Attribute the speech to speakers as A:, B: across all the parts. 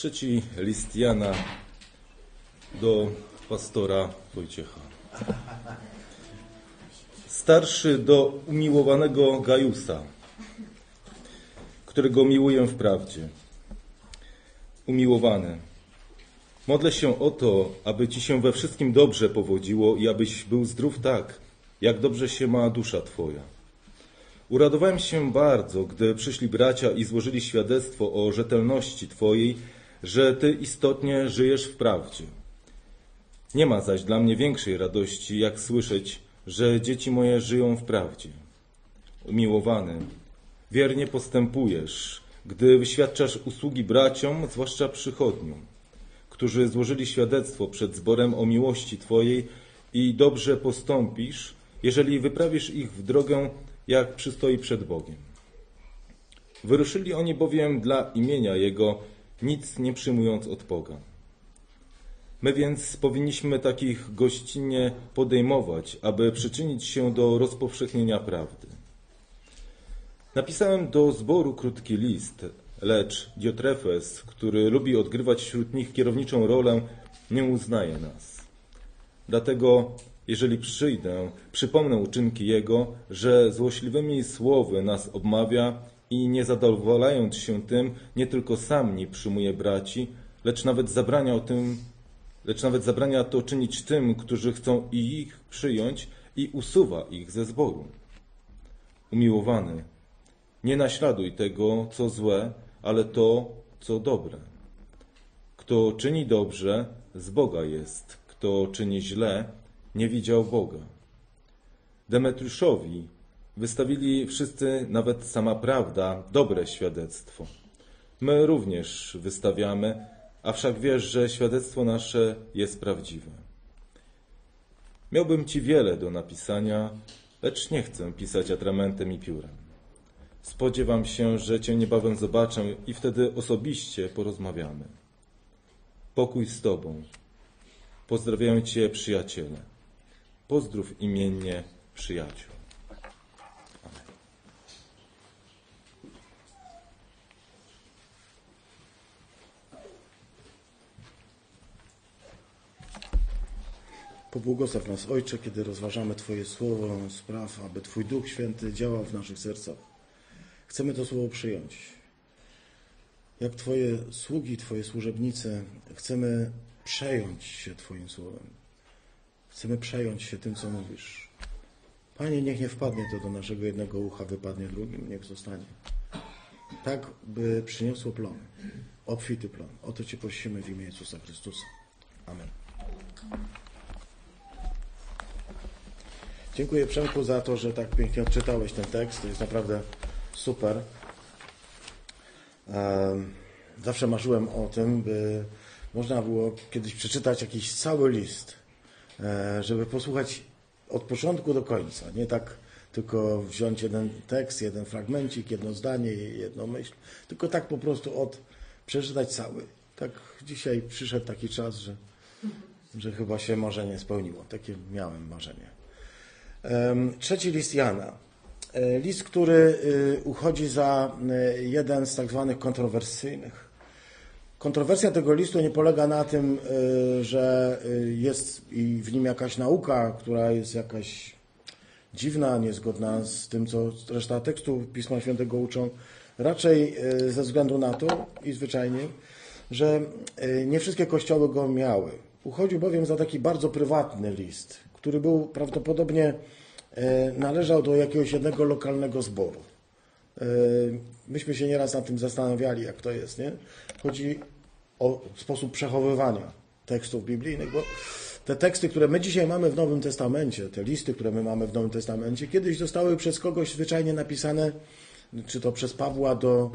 A: Trzeci list Jana do pastora Wojciecha. Starszy do umiłowanego Gajusa, którego miłuję w prawdzie. Umiłowany, modlę się o to, aby Ci się we wszystkim dobrze powodziło i abyś był zdrów tak, jak dobrze się ma dusza Twoja. Uradowałem się bardzo, gdy przyszli bracia i złożyli świadectwo o rzetelności Twojej, że Ty istotnie żyjesz w prawdzie. Nie ma zaś dla mnie większej radości, jak słyszeć, że dzieci moje żyją w prawdzie. Umiłowany, wiernie postępujesz, gdy wyświadczasz usługi braciom, zwłaszcza przychodniom, którzy złożyli świadectwo przed zborem o miłości Twojej i dobrze postąpisz, jeżeli wyprawisz ich w drogę, jak przystoi przed Bogiem. Wyruszyli oni bowiem dla imienia Jego, nic nie przyjmując od Boga. My więc powinniśmy takich gościnnie podejmować, aby przyczynić się do rozpowszechnienia prawdy. Napisałem do zboru krótki list, lecz Diotrefes, który lubi odgrywać wśród nich kierowniczą rolę, nie uznaje nas. Dlatego, jeżeli przyjdę, przypomnę uczynki Jego, że złośliwymi słowy nas obmawia i nie zadowalając się tym, nie tylko sam nie przyjmuje braci, lecz nawet zabrania o tym, lecz nawet zabrania to czynić tym, którzy chcą ich przyjąć i usuwa ich ze zboru. Umiłowany, nie naśladuj tego, co złe, ale to, co dobre. Kto czyni dobrze, z Boga jest. Kto czyni źle, nie widział Boga. Demetriuszowi wystawili wszyscy, nawet sama prawda, dobre świadectwo. My również wystawiamy, a wszak wiesz, że świadectwo nasze jest prawdziwe. Miałbym Ci wiele do napisania, lecz nie chcę pisać atramentem i piórem. Spodziewam się, że Cię niebawem zobaczę i wtedy osobiście porozmawiamy. Pokój z Tobą. Pozdrawiam Cię, przyjaciele. Pozdrów imiennie przyjaciół.
B: Pobłogosław nas, Ojcze, kiedy rozważamy Twoje słowo, spraw, aby Twój Duch Święty działał w naszych sercach. Chcemy to słowo przyjąć. Jak Twoje sługi, Twoje służebnice, chcemy przejąć się Twoim słowem. Chcemy przejąć się tym, co mówisz. Panie, niech nie wpadnie to do naszego jednego ucha, wypadnie drugim, niech zostanie. Tak, by przyniosło plon, obfity plon. O to Cię prosimy w imię Jezusa Chrystusa. Amen. Dziękuję Przemku za to, że tak pięknie odczytałeś ten tekst. To jest naprawdę super. Zawsze marzyłem o tym, by można było kiedyś przeczytać jakiś cały list, e, żeby posłuchać od początku do końca. Nie tak tylko wziąć jeden tekst, jeden fragmencik, jedno zdanie, jedną myśl, tylko tak po prostu od przeczytać cały. Tak dzisiaj przyszedł taki czas, że, że chyba się marzenie spełniło. Takie miałem marzenie. Trzeci list Jana. E, list, który y, uchodzi za y, jeden z tak zwanych kontrowersyjnych. Kontrowersja tego listu nie polega na tym, y, że jest w nim jakaś nauka, która jest jakaś dziwna, niezgodna z tym, co reszta tekstu Pisma Świętego uczą. Raczej ze względu na to i zwyczajnie, że nie wszystkie kościoły go miały. Uchodził bowiem za taki bardzo prywatny list, który był prawdopodobnie e, należał do jakiegoś jednego lokalnego zboru. E, myśmy się nieraz nad tym zastanawiali, jak to jest, nie? Chodzi o sposób przechowywania tekstów biblijnych, bo te teksty, które my dzisiaj mamy w Nowym Testamencie, te listy, które my mamy w Nowym Testamencie, kiedyś zostały przez kogoś zwyczajnie napisane, czy to przez Pawła do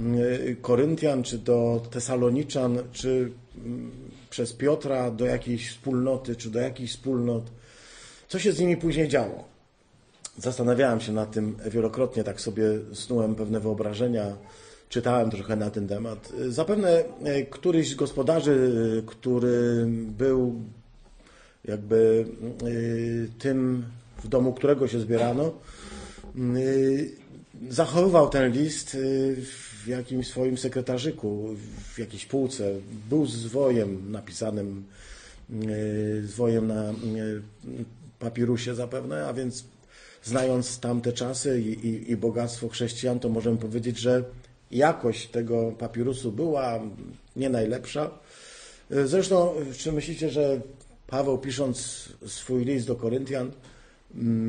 B: mm, Koryntian, czy do Tesaloniczan, czy mm, przez Piotra do jakiejś wspólnoty, czy do jakichś wspólnot. Co się z nimi później działo? Zastanawiałem się nad tym wielokrotnie, tak sobie snułem pewne wyobrażenia, czytałem trochę na ten temat. Zapewne e, któryś z gospodarzy, który był jakby e, tym, w domu którego się zbierano, e, zachowywał ten list w jakimś swoim sekretarzyku, w jakiejś półce. Był zwojem napisanym, zwojem na papirusie zapewne, a więc znając tamte czasy i, i, i bogactwo chrześcijan, to możemy powiedzieć, że jakość tego papirusu była nie najlepsza. Zresztą, czy myślicie, że Paweł pisząc swój list do Koryntian,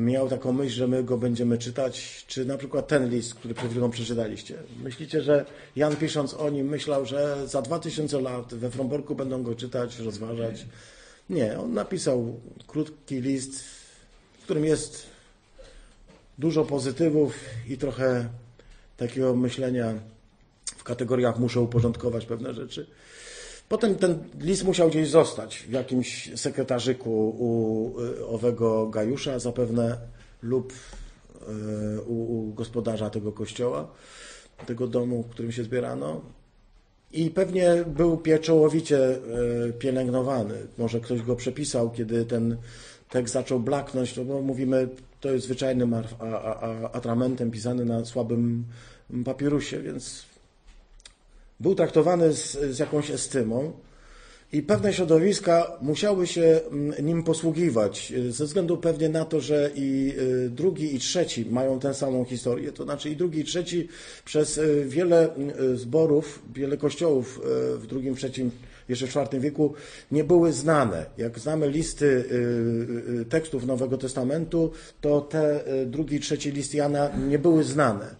B: miał taką myśl, że my go będziemy czytać, czy na przykład ten list, który przed chwilą przeczytaliście. Myślicie, że Jan pisząc o nim myślał, że za 2000 lat we Fromborku będą go czytać, rozważać? Nie, on napisał krótki list, w którym jest dużo pozytywów i trochę takiego myślenia w kategoriach muszę uporządkować pewne rzeczy. Potem ten list musiał gdzieś zostać w jakimś sekretarzyku u y, owego Gajusza zapewne lub y, u, u gospodarza tego kościoła, tego domu, w którym się zbierano. I pewnie był pieczołowicie y, pielęgnowany. Może ktoś go przepisał, kiedy ten tekst zaczął blaknąć, no bo mówimy, to jest zwyczajnym atramentem pisany na słabym papirusie, więc był traktowany z, z jakąś estymą i pewne środowiska musiały się mm, nim posługiwać, y, ze względu pewnie na to, że i y, drugi i trzeci mają tę samą historię, to znaczy i drugi i trzeci przez y, wiele zborów, wiele kościołów w drugim, trzecim, jeszcze w IV wieku nie były znane. Jak znamy listy tekstów Nowego Testamentu, to te drugi i trzeci list Jana nie były znane.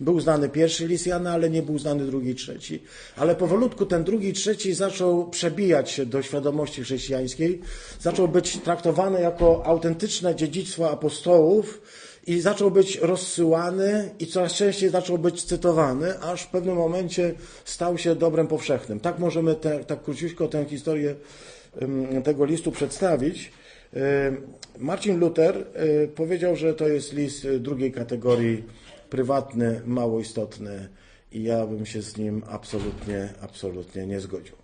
B: Był znany pierwszy list Jana, ale nie był znany drugi i trzeci. Ale powolutku ten drugi i trzeci zaczął przebijać się do świadomości chrześcijańskiej, zaczął być traktowany jako autentyczne dziedzictwo apostołów i zaczął być rozsyłany i coraz częściej zaczął być cytowany, aż w pewnym momencie stał się dobrem powszechnym. Tak możemy te, tak króciutko tę historię tego listu przedstawić. Marcin Luther powiedział, że to jest list drugiej kategorii prywatny, mało istotny i ja bym się z nim absolutnie, absolutnie nie zgodził.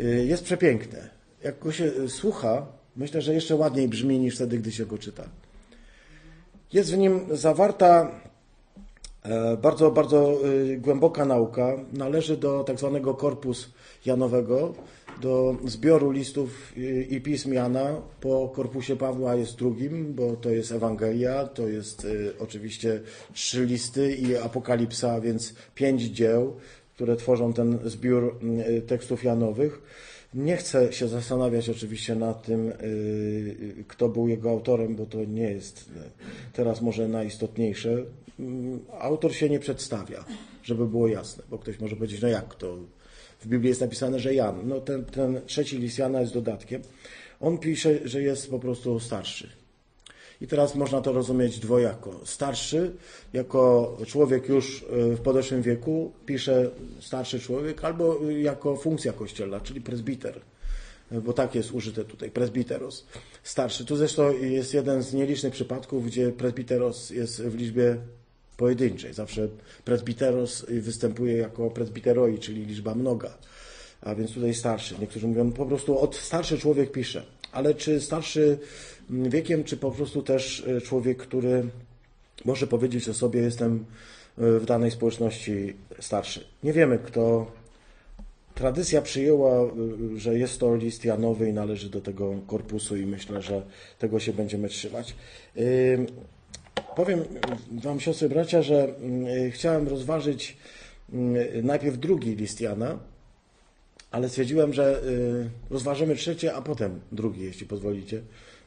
B: Y, jest przepiękne. Jak go się słucha, myślę, że jeszcze ładniej brzmi niż wtedy, gdy się go czyta. Jest w nim zawarta e, bardzo, bardzo y, głęboka nauka. Należy do tak zwanego korpus Janowego, do zbioru listów i pism Jana. Po korpusie Pawła jest drugim, bo to jest Ewangelia, to jest y, oczywiście trzy listy i Apokalipsa, więc pięć dzieł, które tworzą ten zbiór y, tekstów Janowych. Nie chcę się zastanawiać oczywiście nad tym, y, kto był jego autorem, bo to nie jest teraz może najistotniejsze. Mm, autor się nie przedstawia, żeby było jasne, bo ktoś może powiedzieć, no jak to w Biblii jest napisane, że Jan. No ten, ten trzeci list Jana jest dodatkiem. On pisze, że jest po prostu starszy. I teraz można to rozumieć dwojako. Starszy, jako człowiek już e, w podeszłym wieku, pisze starszy człowiek, albo jako funkcja kościelna, czyli prezbiter, bo tak jest użyte tutaj, prezbiteros. Starszy. Tu zresztą jest jeden z nielicznych przypadków, gdzie prezbiteros jest w liczbie pojedynczej. Zawsze presbiteros występuje jako presbiteroi, czyli liczba mnoga, a więc tutaj starszy. Niektórzy mówią po prostu od starszy człowiek pisze. Ale czy starszy wiekiem, czy po prostu też e, człowiek, który może powiedzieć o sobie, jestem e, w danej społeczności starszy. Nie wiemy, kto. Tradycja przyjęła, że jest to list Janowy i należy do tego korpusu i myślę, że tego się będziemy trzymać. Powiem Wam, siostry bracia, że mm, chciałem rozważyć mm, najpierw drugi list Jana, ale stwierdziłem, że y, rozważymy trzeci, a potem drugi, jeśli pozwolicie.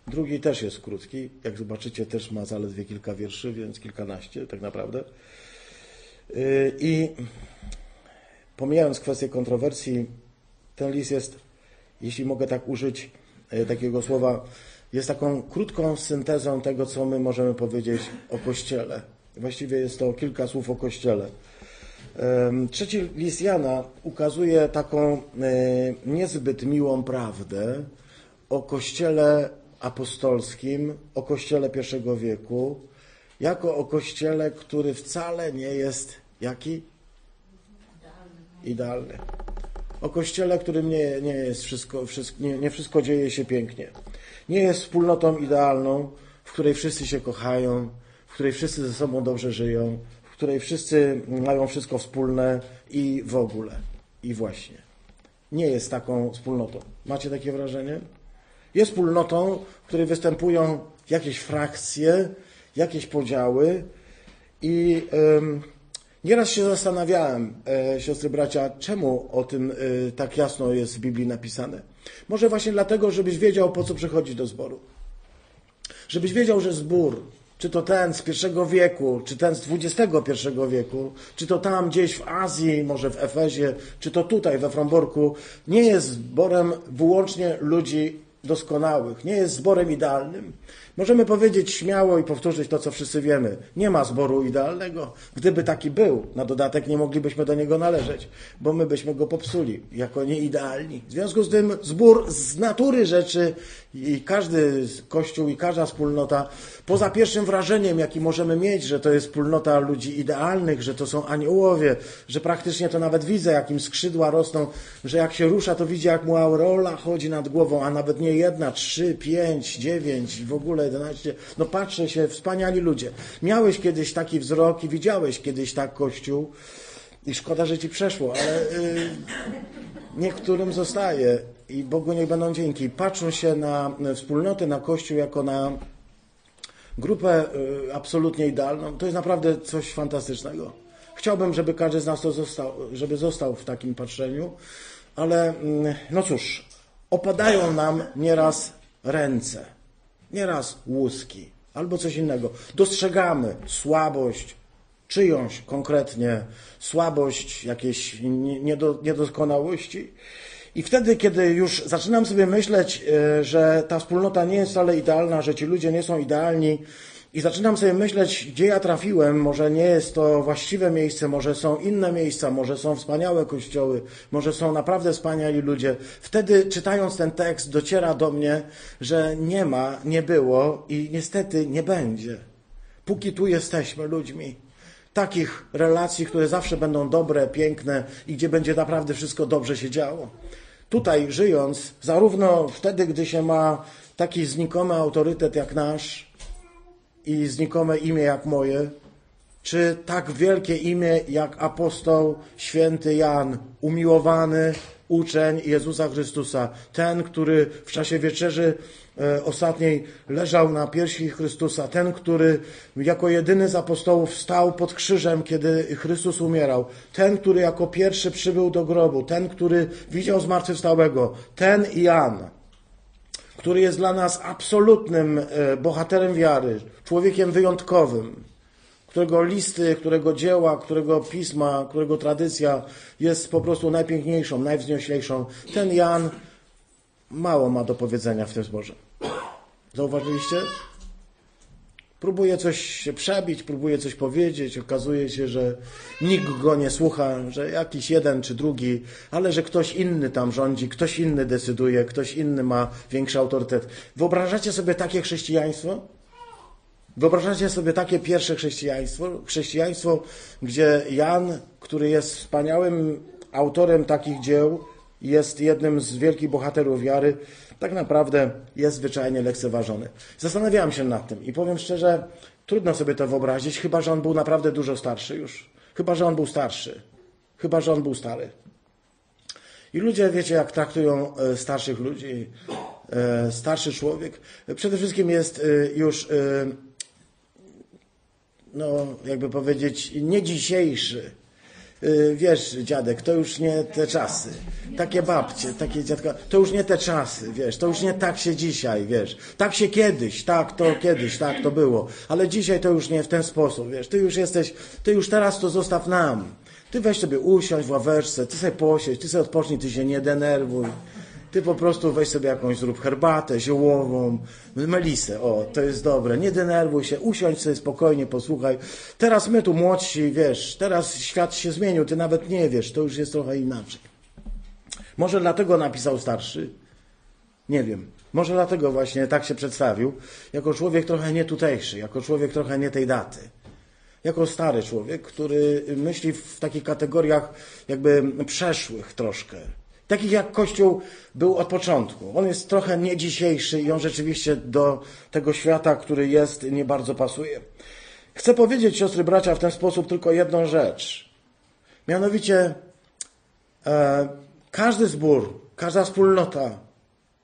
B: Drugi też jest krótki, jak zobaczycie, też ma zaledwie kilka wierszy, więc kilkanaście tak naprawdę. Y, I pomijając kwestię kontrowersji, ten list jest, jeśli mogę tak użyć y, takiego słowa, jest taką krótką syntezą tego, co my możemy powiedzieć o Kościele. Właściwie jest to kilka słów o Kościele. Trzeci list Jana ukazuje taką e, niezbyt miłą prawdę o Kościele apostolskim, o Kościele pierwszego wieku, jako o Kościele, który wcale nie jest jaki? Idealny. O Kościele, którym nie, nie jest wszystko, wszystko nie, nie wszystko dzieje się pięknie nie jest wspólnotą idealną, w której wszyscy się kochają, w której wszyscy ze sobą dobrze żyją, której wszyscy mają wszystko wspólne i w ogóle. I właśnie. Nie jest taką wspólnotą. Macie takie wrażenie? Jest wspólnotą, w której występują jakieś frakcje, jakieś podziały i ym, nieraz się zastanawiałem, e, siostry bracia, czemu o tym e, tak jasno jest w Biblii napisane. Może właśnie dlatego, żebyś wiedział, po co przychodzić do zboru. Żebyś wiedział, że zbór, czy to ten z pierwszego wieku, czy ten z XXI wieku, czy to tam gdzieś w Azji, może w Efezie, czy to tutaj we Fromborku, nie jest zborem wyłącznie ludzi doskonałych, nie jest zborem idealnym. Możemy powiedzieć śmiało i powtórzyć to, co wszyscy wiemy. Nie ma zboru idealnego. Gdyby taki był, na dodatek nie moglibyśmy do niego należeć, bo my byśmy go popsuli jako nieidealni. W związku z tym zbór z natury rzeczy i każdy kościół i każda wspólnota, poza pierwszym wrażeniem, jaki możemy mieć, że to jest wspólnota ludzi idealnych, że to są aniołowie, że praktycznie to nawet widzę, jak im skrzydła rosną, że jak się rusza, to widzi, jak mu aureola chodzi nad głową, a nawet nie jedna, trzy, pięć, dziewięć, w ogóle 11. No patrzę się, wspaniali ludzie. Miałeś kiedyś taki wzrok i widziałeś kiedyś tak Kościół i szkoda, że ci przeszło, ale y, niektórym zostaje i Bogu niech będą dzięki. Patrzą się na wspólnotę, na Kościół jako na grupę y, absolutnie idealną. To jest naprawdę coś fantastycznego. Chciałbym, żeby każdy z nas to został, żeby został w takim patrzeniu, ale mm, no cóż, opadają nam nieraz ręce nieraz łuski albo coś innego. Dostrzegamy słabość czyjąś konkretnie, słabość jakiejś niedoskonałości. I wtedy, kiedy już zaczynam sobie myśleć, e, że ta wspólnota nie jest wcale idealna, że ci ludzie nie są idealni, i zaczynam sobie myśleć, gdzie ja trafiłem. Może nie jest to właściwe miejsce, może są inne miejsca, może są wspaniałe kościoły, może są naprawdę wspaniali ludzie. Wtedy, czytając ten tekst, dociera do mnie, że nie ma, nie było i niestety nie będzie. Póki tu jesteśmy ludźmi. Takich relacji, które zawsze będą dobre, piękne i gdzie będzie naprawdę wszystko dobrze się działo. Tutaj żyjąc, zarówno wtedy, gdy się ma taki znikomy autorytet jak nasz, i znikome imię jak moje, czy tak wielkie imię jak apostoł święty Jan, umiłowany uczeń Jezusa Chrystusa, ten, który w czasie wieczerzy e, ostatniej leżał na piersi Chrystusa, ten, który jako jedyny z apostołów stał pod krzyżem, kiedy Chrystus umierał, ten, który jako pierwszy przybył do grobu, ten, który widział zmartwychwstałego, ten Jan, który jest dla nas absolutnym e, bohaterem wiary, człowiekiem wyjątkowym, którego listy, którego dzieła, którego pisma, którego tradycja jest po prostu najpiękniejszą, najwznioślejszą. Ten Jan mało ma do powiedzenia w tym zborze. Zauważyliście? Próbuje coś się przebić, próbuje coś powiedzieć, okazuje się, że nikt go nie słucha, że jakiś jeden czy drugi, ale że ktoś inny tam rządzi, ktoś inny decyduje, ktoś inny ma większy autorytet. Wyobrażacie sobie takie chrześcijaństwo? Wyobrażacie sobie takie pierwsze chrześcijaństwo? Chrześcijaństwo, gdzie Jan, który jest wspaniałym autorem takich dzieł, jest jednym z wielkich bohaterów wiary, tak naprawdę jest zwyczajnie lekceważony. Zastanawiałem się nad tym i powiem szczerze, trudno sobie to wyobrazić, chyba że on był naprawdę dużo starszy już. Chyba że on był starszy. Chyba że on był stary. I ludzie, wiecie, jak traktują e, starszych ludzi. E, starszy człowiek przede wszystkim jest e, już, no, jakby powiedzieć, nie dzisiejszy wiesz, dziadek, to już nie te czasy. Takie babcie, takie dziadka, to już nie te czasy, wiesz, to już nie tak się dzisiaj, wiesz. Tak się kiedyś, tak to kiedyś, tak to było. Ale dzisiaj to już nie w ten sposób, wiesz. Ty już jesteś, ty już teraz to zostaw nam. Ty weź sobie usiądź w ławeczce, ty sobie posiedź, ty sobie odpocznij, ty się nie denerwuj. Ty po prostu weź sobie jakąś, zrób herbatę ziołową, melisę, o, to jest dobre. Nie denerwuj się, usiądź sobie spokojnie, posłuchaj. Teraz my tu młodsi, wiesz, teraz świat się zmienił, ty nawet nie wiesz, to już jest trochę inaczej. Może dlatego napisał starszy? Nie wiem. Może dlatego właśnie tak się przedstawił, jako człowiek trochę nie tutejszy, jako człowiek trochę nie tej daty. Jako stary człowiek, który myśli w takich kategoriach jakby przeszłych troszkę takich jak Kościół był od początku. On jest trochę nie dzisiejszy i on rzeczywiście do tego świata, który jest, nie bardzo pasuje. Chcę powiedzieć, siostry, bracia, w ten sposób tylko jedną rzecz. Mianowicie, e, każdy zbór, każda wspólnota,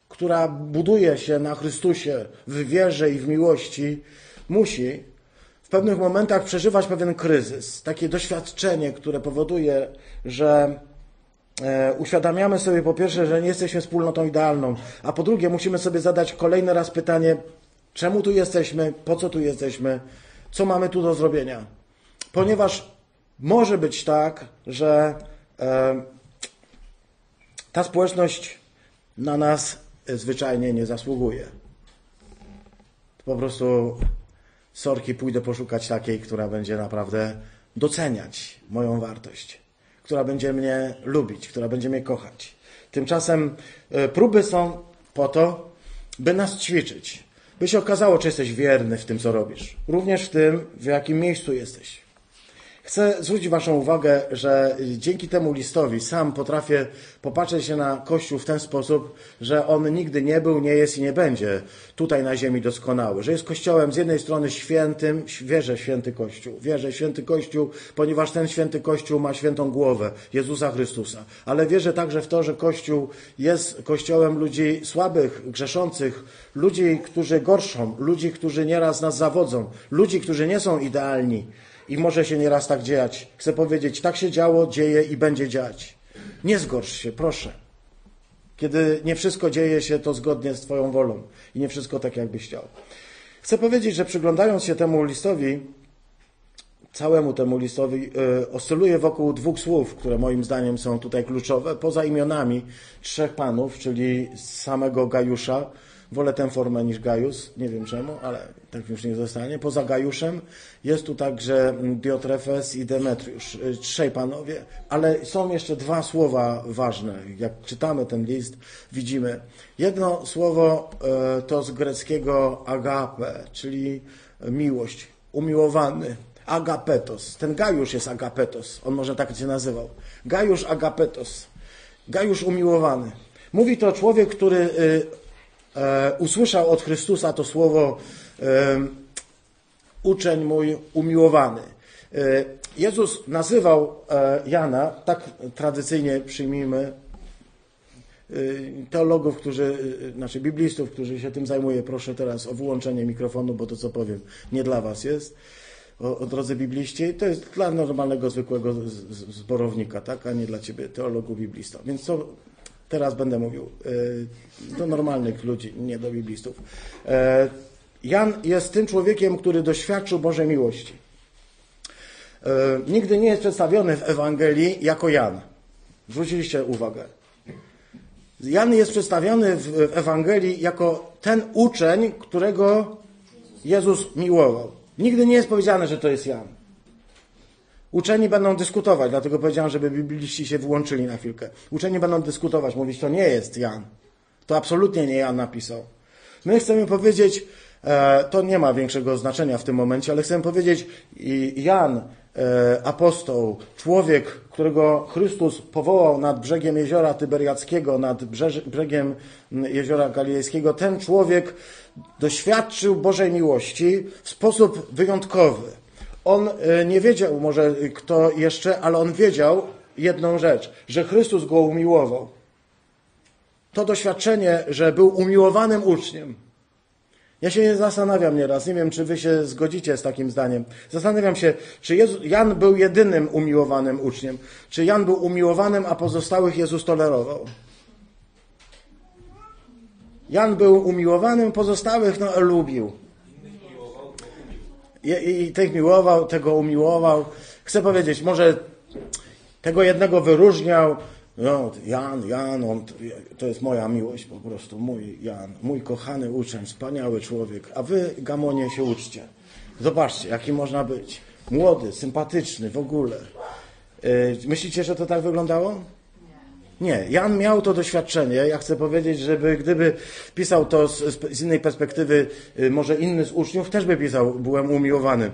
B: która buduje się na Chrystusie w wierze i w miłości, musi w pewnych momentach przeżywać pewien kryzys, takie doświadczenie, które powoduje, że uświadamiamy sobie po pierwsze, że nie jesteśmy wspólnotą idealną, a po drugie musimy sobie zadać kolejny raz pytanie, czemu tu jesteśmy, po co tu jesteśmy, co mamy tu do zrobienia. Ponieważ może być tak, że e, ta społeczność na nas zwyczajnie nie zasługuje. Po prostu sorki pójdę poszukać takiej, która będzie naprawdę doceniać moją wartość, która będzie mnie lubić, która będzie mnie kochać. Tymczasem e, próby są po to, by nas ćwiczyć, by się okazało, czy jesteś wierny w tym, co robisz, również w tym, w jakim miejscu jesteś. Chcę zwrócić Waszą uwagę, że dzięki temu listowi sam potrafię popatrzeć się na Kościół w ten sposób, że on nigdy nie był, nie jest i nie będzie tutaj na ziemi doskonały. Że jest Kościołem z jednej strony świętym, wierzę święty Kościół, wierzę święty Kościół, ponieważ ten święty Kościół ma świętą głowę Jezusa Chrystusa. Ale wierzę także w to, że Kościół jest Kościołem ludzi słabych, grzeszących, ludzi, którzy gorszą, ludzi, którzy nieraz nas zawodzą, ludzi, którzy nie są idealni i może się nieraz tak dziać. Chcę powiedzieć, tak się działo, dzieje i będzie dziać. Nie zgorsz się, proszę. Kiedy nie wszystko dzieje się to zgodnie z Twoją wolą i nie wszystko tak, jakbyś chciał. Chcę powiedzieć, że przyglądając się temu listowi, całemu temu listowi, yy, oscyluję wokół dwóch słów, które moim zdaniem są tutaj kluczowe, poza imionami trzech panów, czyli samego Gajusza, Wolę tę formę niż Gajus, nie wiem czemu, ale tak już nie zostanie. Poza Gajuszem jest tu także Diotrefes i Demetriusz, y, trzej panowie, ale są jeszcze dwa słowa ważne. Jak czytamy ten list, widzimy. Jedno słowo y, to z greckiego agape, czyli miłość, umiłowany. Agapetos. Ten Gajusz jest agapetos. On może tak się nazywał. Gajusz agapetos. Gajusz umiłowany. Mówi to człowiek, który y, usłyszał od Chrystusa to słowo e, uczeń mój umiłowany. E, Jezus nazywał Jana, tak tradycyjnie przyjmijmy, teologów, którzy, znaczy biblistów, którzy się tym zajmują, proszę teraz o wyłączenie mikrofonu, bo to co powiem nie dla was jest, o, o drodze bibliści, to jest dla normalnego, zwykłego zborownika, tak, a nie dla ciebie, teologu biblista. Więc co Teraz będę mówił e, do normalnych ludzi, nie do biblistów. E, Jan jest tym człowiekiem, który doświadczył Bożej miłości. E, nigdy nie jest przedstawiony w Ewangelii jako Jan. Zwróciliście uwagę. Jan jest przedstawiony w Ewangelii jako ten uczeń, którego Jezus miłował. Nigdy nie jest powiedziane, że to jest Jan. Uczeni będą dyskutować, dlatego powiedziałem, żeby bibliści się włączyli na chwilkę. Uczeni będą dyskutować, mówić, to nie jest Jan. To absolutnie nie Jan napisał. My chcemy powiedzieć, e, to nie ma większego znaczenia w tym momencie, ale chcemy powiedzieć, Jan, e, apostoł, człowiek, którego Chrystus powołał nad brzegiem jeziora Tyberiackiego, nad brzegiem jeziora Galilejskiego, ten człowiek doświadczył Bożej miłości w sposób wyjątkowy. On e, nie wiedział może kto jeszcze, ale on wiedział jedną rzecz, że Chrystus go umiłował. To doświadczenie, że był umiłowanym uczniem. Ja się nie zastanawiam nieraz, nie wiem, czy wy się zgodzicie z takim zdaniem. Zastanawiam się, czy Jezus, Jan był jedynym umiłowanym uczniem, czy Jan był umiłowanym, a pozostałych Jezus tolerował. Jan był umiłowanym, pozostałych no, lubił. I, tych miłował, tego umiłował. Chcę powiedzieć, może tego jednego wyróżniał. No, Jan, Jan, on, to jest moja miłość po prostu, mój Jan, mój kochany uczeń, wspaniały człowiek. A wy, Gamonie, się uczcie. Zobaczcie, jaki można być. Młody, sympatyczny w ogóle. Y, myślicie, że to tak wyglądało? Nie, Jan miał to doświadczenie. Ja chcę powiedzieć, żeby gdyby pisał to z, z innej perspektywy, y, może inny z uczniów, też by pisał, byłem umiłowany.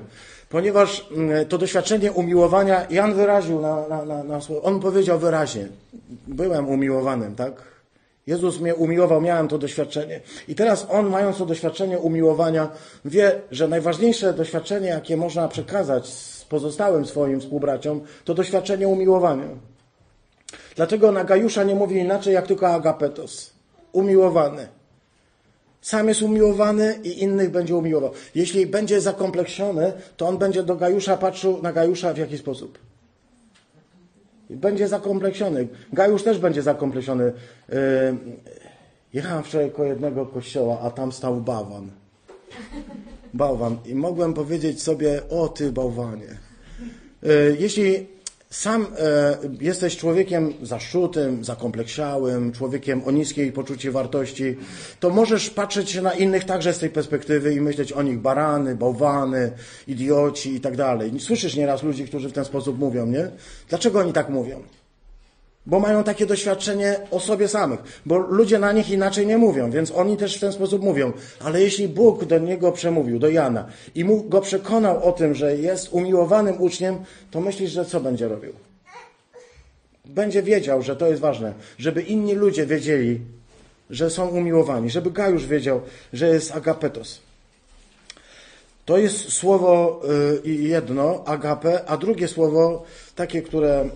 B: Ponieważ mm, to doświadczenie umiłowania Jan wyraził na, na, na, na On powiedział wyraźnie, byłem umiłowanym, tak? Jezus mnie umiłował, miałem to doświadczenie. I teraz on, mając to doświadczenie umiłowania, wie, że najważniejsze doświadczenie, jakie można przekazać pozostałym swoim współbraciom, to doświadczenie umiłowania. Dlatego na Gajusza nie mówi inaczej, jak tylko agapetos. Umiłowany. Sam jest umiłowany i innych będzie umiłował. Jeśli będzie zakompleksiony, to on będzie do Gajusza patrzył na Gajusza w jaki sposób? Będzie zakompleksiony. Gajusz też będzie zakompleksiony. Yy, Jechałem wczoraj koło jednego kościoła, a tam stał bałwan. Bałwan. I mogłem powiedzieć sobie, o ty bałwanie. Yy, Jeśli sam e, jesteś człowiekiem zaszczutym, zakompleksiałym, człowiekiem o niskiej poczuciu wartości, to możesz patrzeć na innych także z tej perspektywy i myśleć o nich barany, bałwany, idioci i tak dalej. Słyszysz nieraz ludzi, którzy w ten sposób mówią, nie? Dlaczego oni tak mówią? Bo mają takie doświadczenie o sobie samych, bo ludzie na nich inaczej nie mówią, więc oni też w ten sposób mówią. Ale jeśli Bóg do niego przemówił, do Jana, i mu go przekonał o tym, że jest umiłowanym uczniem, to myślisz, że co będzie robił? Będzie wiedział, że to jest ważne, żeby inni ludzie wiedzieli, że są umiłowani, żeby Gajusz wiedział, że jest agapetos. To jest słowo y, jedno, agape, a drugie słowo, takie, które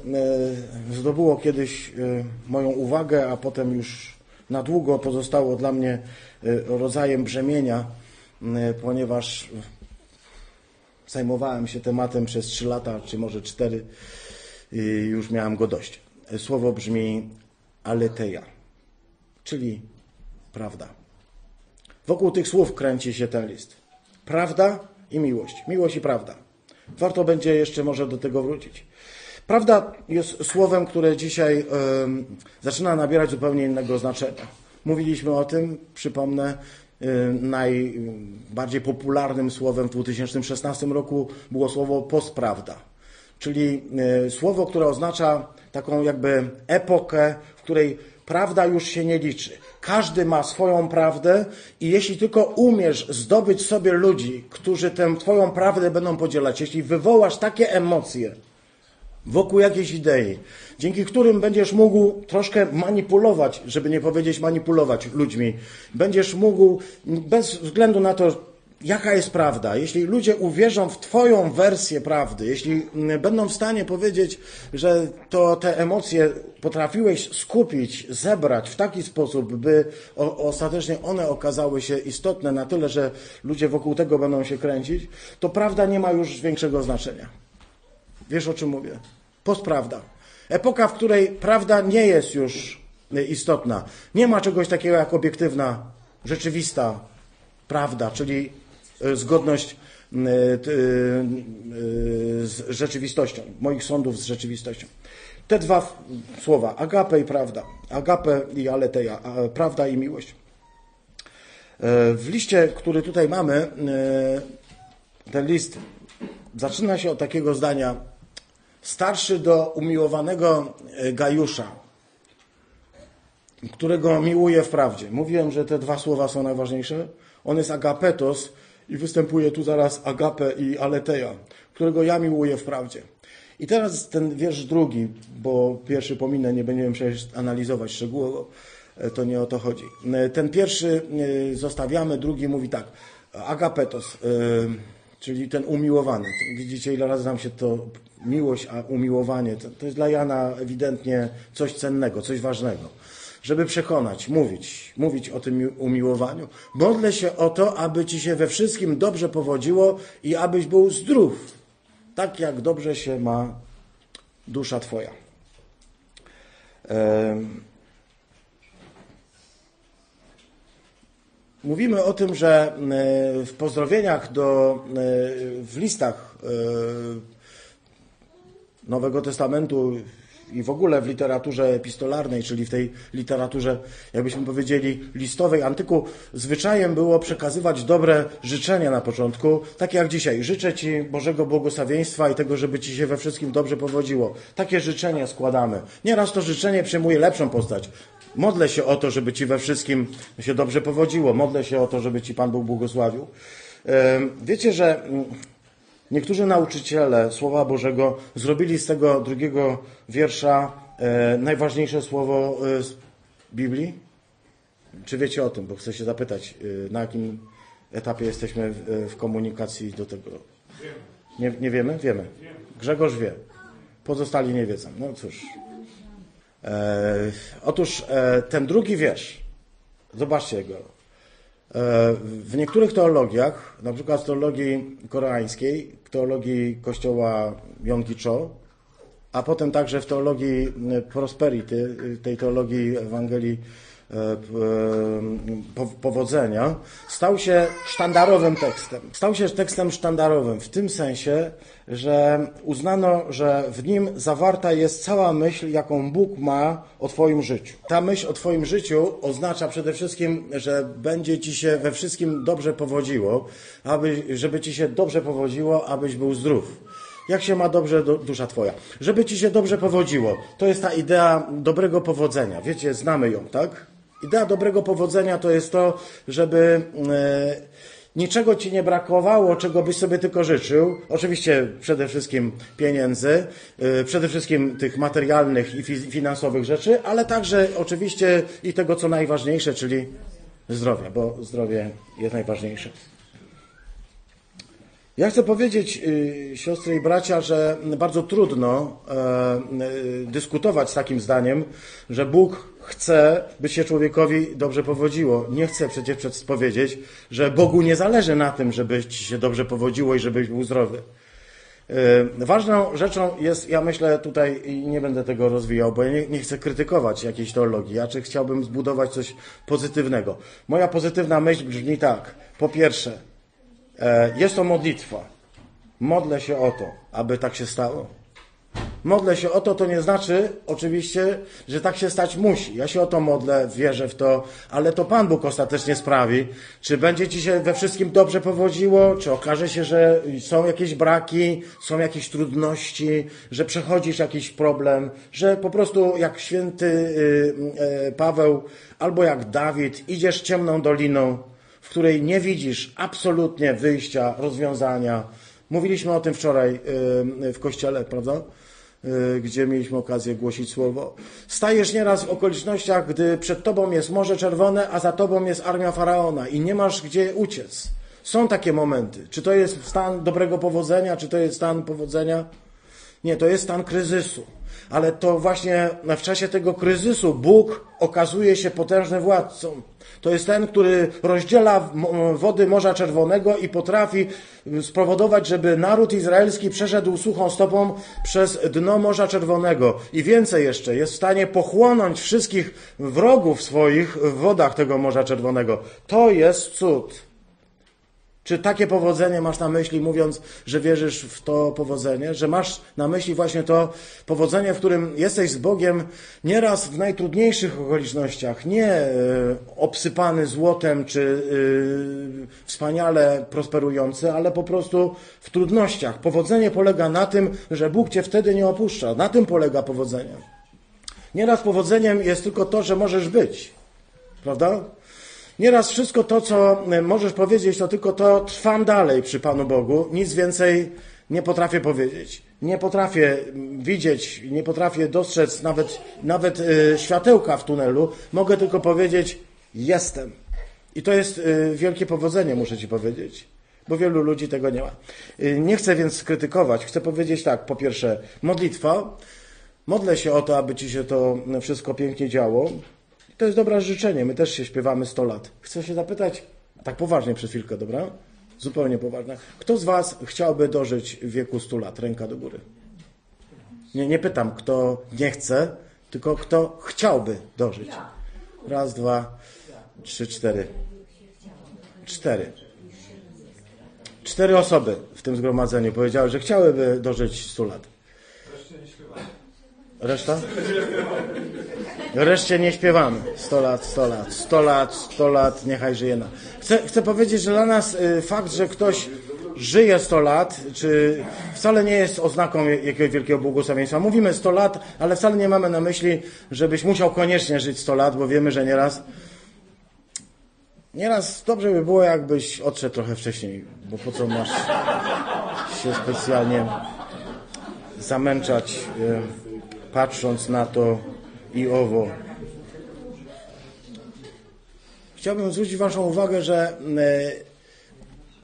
B: y, zdobyło kiedyś y, moją uwagę, a potem już na długo pozostało dla mnie rodzajem brzemienia, ponieważ zajmowałem się tematem przez trzy lata, czy może cztery, i już miałem go dość. Słowo brzmi aleteja, czyli prawda. Wokół tych słów kręci się ten list. Prawda i miłość. Miłość i prawda. Warto będzie jeszcze może do tego wrócić. Prawda jest słowem, które dzisiaj y, zaczyna nabierać zupełnie innego znaczenia. Mówiliśmy o tym, przypomnę, y, najbardziej popularnym słowem w 2016 roku było słowo postprawda, czyli y, słowo, które oznacza taką jakby epokę, w której prawda już się nie liczy. Każdy ma swoją prawdę i jeśli tylko umiesz zdobyć sobie ludzi, którzy tę twoją prawdę będą podzielać, jeśli wywołasz takie emocje wokół jakiejś idei, dzięki którym będziesz mógł troszkę manipulować, żeby nie powiedzieć manipulować ludźmi, będziesz mógł bez względu na to, jaka jest prawda, jeśli ludzie uwierzą w Twoją wersję prawdy, jeśli będą w stanie powiedzieć, że to te emocje potrafiłeś skupić, zebrać w taki sposób, by o, ostatecznie one okazały się istotne na tyle, że ludzie wokół tego będą się kręcić, to prawda nie ma już większego znaczenia. Wiesz o czym mówię? Postprawda. Epoka, w której prawda nie jest już istotna. Nie ma czegoś takiego jak obiektywna, rzeczywista prawda, czyli zgodność z rzeczywistością, moich sądów z rzeczywistością. Te dwa słowa, agape i prawda, agape i aleteja, prawda i miłość. W liście, który tutaj mamy, ten list zaczyna się od takiego zdania, starszy do umiłowanego Gajusza, którego miłuje w prawdzie. Mówiłem, że te dwa słowa są najważniejsze. On jest agapetos i występuje tu zaraz agape i aleteja, którego ja miłuję w prawdzie. I teraz ten wiersz drugi, bo pierwszy pominę, nie będziemy przecież analizować szczegółowo, to nie o to chodzi. Ten pierwszy zostawiamy, drugi mówi tak, agapetos, czyli ten umiłowany. Widzicie, ile razy nam się to miłość, a umiłowanie, to, to jest dla Jana ewidentnie coś cennego, coś ważnego żeby przekonać, mówić, mówić o tym umiłowaniu. Modlę się o to, aby ci się we wszystkim dobrze powodziło i abyś był zdrów, tak jak dobrze się ma dusza Twoja. Mówimy o tym, że w pozdrowieniach do, w listach Nowego Testamentu i w ogóle w literaturze epistolarnej, czyli w tej literaturze, jakbyśmy powiedzieli, listowej antyku, zwyczajem było przekazywać dobre życzenia na początku, takie jak dzisiaj. Życzę Ci Bożego błogosławieństwa i tego, żeby Ci się we wszystkim dobrze powodziło. Takie życzenia składamy. Nieraz to życzenie przyjmuje lepszą postać. Modlę się o to, żeby Ci we wszystkim się dobrze powodziło. Modlę się o to, żeby Ci Pan Bóg błogosławił. Wiecie, że Niektórzy nauczyciele Słowa Bożego zrobili z tego drugiego wiersza e, najważniejsze słowo e, z Biblii. Czy wiecie o tym? Bo chcę się zapytać, y, na jakim etapie jesteśmy w, y, w komunikacji do tego? Nie, nie wiemy? Wiemy. Grzegorz wie. Pozostali nie wiedzą. No cóż. E, otóż e, ten drugi wiersz, zobaczcie go. E, w niektórych teologiach, na przykład w teologii koreańskiej, w teologii kościoła Yonggi Cho, a potem także w teologii e, prosperity, tej teologii Ewangelii e, po- powodzenia, stał się sztandarowym tekstem. Stał się tekstem sztandarowym w tym sensie, że uznano, że w nim zawarta jest cała myśl, jaką Bóg ma o Twoim życiu. Ta myśl o Twoim życiu oznacza przede wszystkim, że będzie Ci się we wszystkim dobrze powodziło, aby, żeby Ci się dobrze powodziło, abyś był zdrów. Jak się ma dobrze do, dusza Twoja? Żeby Ci się dobrze powodziło. To jest ta idea dobrego powodzenia. Wiecie, znamy ją, tak? Idea dobrego powodzenia to jest to, żeby e, niczego Ci nie brakowało, czego byś sobie tylko życzył. Oczywiście przede wszystkim pieniędzy, e, przede wszystkim tych materialnych i fi- finansowych rzeczy, ale także oczywiście i tego, co najważniejsze, czyli zdrowia, bo zdrowie jest najważniejsze. Ja chcę powiedzieć, y, siostry i bracia, że bardzo trudno e, y, dyskutować z takim zdaniem, że Bóg chce, by się człowiekowi dobrze powodziło. Nie chce przecież przecież powiedzieć, że Bogu nie zależy na tym, żeby ci się dobrze powodziło i żebyś był zdrowy. Y, Ważną rzeczą jest, ja myślę tutaj, i nie będę tego rozwijał, bo ja nie, nie chcę krytykować jakiejś teologii, ja czy chciałbym zbudować coś pozytywnego. Moja pozytywna myśl brzmi tak. Po pierwsze, E, Jest to modlitwa. Modlę się o to, aby tak się stało. Modlę się o to, to nie znaczy oczywiście, że tak się stać musi. Ja się o to modlę, wierzę w to, ale to Pan Bóg ostatecznie sprawi, czy będzie Ci się we wszystkim dobrze powodziło, czy okaże się, że są jakieś braki, są jakieś trudności, że przechodzisz jakiś problem, że po prostu jak święty y, y, Paweł albo jak Dawid idziesz ciemną doliną, w której nie widzisz absolutnie wyjścia, rozwiązania. Mówiliśmy o tym wczoraj y, w kościele, prawda? Y, Gdzie mieliśmy okazję głosić słowo. Stajesz nieraz w okolicznościach, gdy przed tobą jest Morze Czerwone, a za tobą jest armia faraona i nie masz gdzie uciec. Są takie momenty. Czy to jest stan dobrego powodzenia, czy to jest stan powodzenia? Nie, to jest stan kryzysu. Ale to właśnie w czasie tego kryzysu Bóg okazuje się potężnym władcą. To jest ten, który rozdziela wody Morza Czerwonego i potrafi spowodować, żeby naród izraelski przeszedł suchą stopą przez dno Morza Czerwonego. I więcej jeszcze, jest w stanie pochłonąć wszystkich wrogów swoich w wodach tego Morza Czerwonego. To jest cud. Czy takie powodzenie masz na myśli, mówiąc, że wierzysz w to powodzenie? Że masz na myśli właśnie to powodzenie, w którym jesteś z Bogiem nieraz w najtrudniejszych okolicznościach, nie e, obsypany złotem czy e, wspaniale prosperujący, ale po prostu w trudnościach. Powodzenie polega na tym, że Bóg cię wtedy nie opuszcza. Na tym polega powodzenie. Nieraz powodzeniem jest tylko to, że możesz być. Prawda? Nieraz wszystko to, co e, możesz powiedzieć, to tylko to trwam dalej przy Panu Bogu. Nic więcej nie potrafię powiedzieć. Nie potrafię widzieć, nie potrafię dostrzec nawet, nawet e, światełka w tunelu. Mogę tylko powiedzieć, jestem. I to jest e, wielkie powodzenie, muszę Ci powiedzieć. Bo wielu ludzi tego nie ma. Nie chcę więc krytykować. Chcę powiedzieć tak. Po pierwsze, modlitwa. Modlę się o to, aby Ci się to wszystko pięknie działo. I to jest dobre życzenie. My też się śpiewamy 100 lat. Chcę się zapytać, tak poważnie przez chwilkę, dobra? Zupełnie poważnie. Kto z Was chciałby dożyć wieku 100 lat? Ręka do góry. Nie, nie pytam, kto nie chce, tylko kto chciałby dożyć. Raz, dwa, trzy, cztery. Cztery. Cztery osoby w tym zgromadzeniu powiedziały, że chciałyby dożyć 100 lat. Reszta? Reszcie nie śpiewamy. 100 lat, 100 lat, 100 lat, 100 lat, niechaj żyje nam. Chcę, chcę powiedzieć, że dla nas y, fakt, że ktoś żyje 100 lat, czy wcale nie jest oznaką jakiegoś wielkiego błogosławieństwa. Mówimy 100 lat, ale wcale nie mamy na myśli, żebyś musiał koniecznie żyć 100 lat, bo wiemy, że nieraz Nieraz dobrze by było, jakbyś odszedł trochę wcześniej, bo po co masz się specjalnie zamęczać, e, patrząc na to i owo. chciałbym zwrócić Waszą uwagę, że e,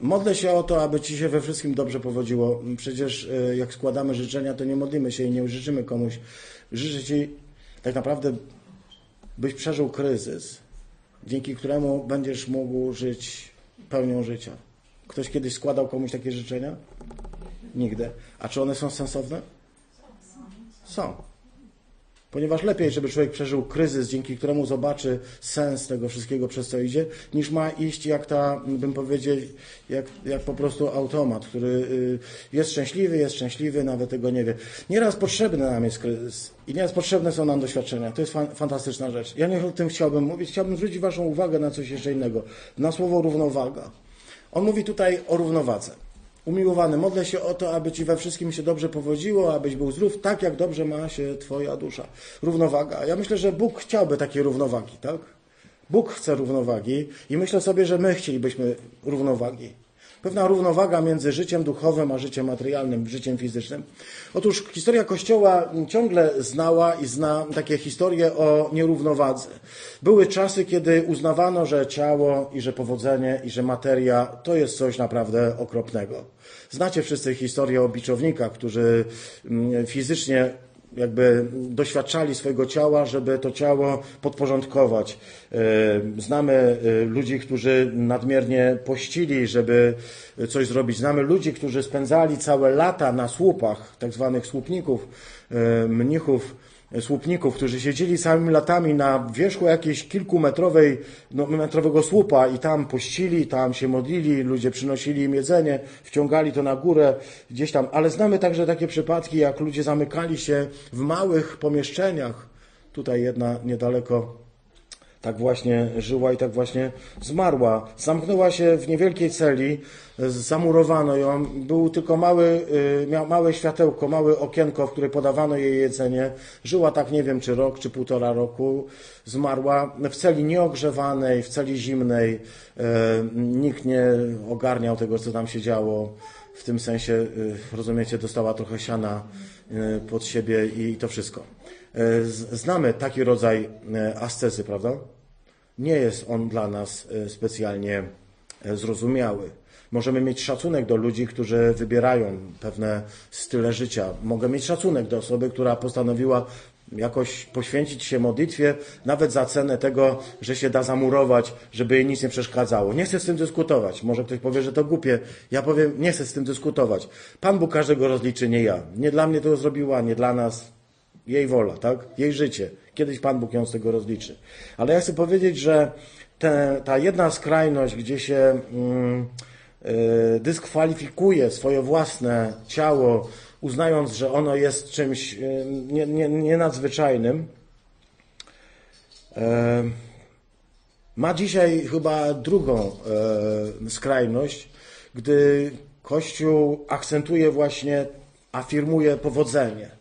B: modlę się o to, aby Ci się we wszystkim dobrze powodziło. Przecież e, jak składamy życzenia, to nie modlimy się i nie życzymy komuś. Życzę Ci tak naprawdę, byś przeżył kryzys, dzięki któremu będziesz mógł żyć pełnią życia. Ktoś kiedyś składał komuś takie życzenia? Nigdy. A czy one są sensowne? Są. Ponieważ lepiej, żeby człowiek przeżył kryzys, dzięki któremu zobaczy sens tego wszystkiego, przez co idzie, niż ma iść jak ta, bym powiedział, jak, jak po prostu automat, który y, jest szczęśliwy, jest szczęśliwy, nawet tego nie wie. Nieraz potrzebny nam jest kryzys i nieraz potrzebne są nam doświadczenia. To jest fan, fantastyczna rzecz. Ja nie o tym chciałbym mówić, chciałbym zwrócić Waszą uwagę na coś jeszcze innego, na słowo równowaga. On mówi tutaj o równowadze. Umiłowany, modlę się o to, aby Ci we wszystkim się dobrze powodziło, abyś był zdrów, tak jak dobrze ma się Twoja dusza. Równowaga. Ja myślę, że Bóg chciałby takiej równowagi, tak? Bóg chce równowagi i myślę sobie, że my chcielibyśmy równowagi. Pewna równowaga między życiem duchowym a życiem materialnym, życiem fizycznym. Otóż historia Kościoła ciągle znała i zna takie historie o nierównowadze. Były czasy, kiedy uznawano, że ciało i że powodzenie i że materia to jest coś naprawdę okropnego. Znacie wszyscy historię o biczownikach, którzy mm, fizycznie jakby doświadczali swojego ciała, żeby to ciało podporządkować. E, znamy e, ludzi, którzy nadmiernie pościli, żeby coś zrobić. Znamy ludzi, którzy spędzali całe lata na słupach, tak zwanych słupników, e, mnichów, słupników, którzy siedzieli całymi latami na wierzchu jakiejś kilkumetrowej, no, metrowego słupa i tam pościli, tam się modlili, ludzie przynosili im jedzenie, wciągali to na górę gdzieś tam. Ale znamy także takie przypadki, jak ludzie zamykali się w małych pomieszczeniach. Tutaj jedna niedaleko tak właśnie żyła i tak właśnie zmarła. Zamknęła się w niewielkiej celi, zamurowano ją. Był tylko mały, y, małe światełko, małe okienko, w której podawano jej jedzenie. Żyła tak nie wiem, czy rok, czy półtora roku. Zmarła w celi nieogrzewanej, w celi zimnej. Y, nikt nie ogarniał tego, co tam się działo. W tym sensie, y, rozumiecie, dostała trochę siana pod siebie i to wszystko. E, znamy taki rodzaj e, ascezy, prawda? Nie jest on dla nas e, specjalnie zrozumiały. Możemy mieć szacunek do ludzi, którzy wybierają pewne style życia. Mogę mieć szacunek do osoby, która postanowiła jakoś poświęcić się modlitwie, nawet za cenę tego, że się da zamurować, żeby jej nic nie przeszkadzało. Nie chcę z tym dyskutować. Może ktoś powie, że to głupie. Ja powiem, nie chcę z tym dyskutować. Pan Bóg każdego rozliczy, nie ja. Nie dla mnie to zrobiła, nie dla nas. Jej wola, tak? Jej życie. Kiedyś Pan Bóg ją z tego rozliczy. Ale ja chcę powiedzieć, że te, ta jedna skrajność, gdzie się mm, y, dyskwalifikuje swoje własne ciało, uznając, że ono jest czymś y, nie, nie, nie nadzwyczajnym, y, ma dzisiaj chyba drugą skrajność, gdy Kościół akcentuje właśnie, afirmuje powodzenie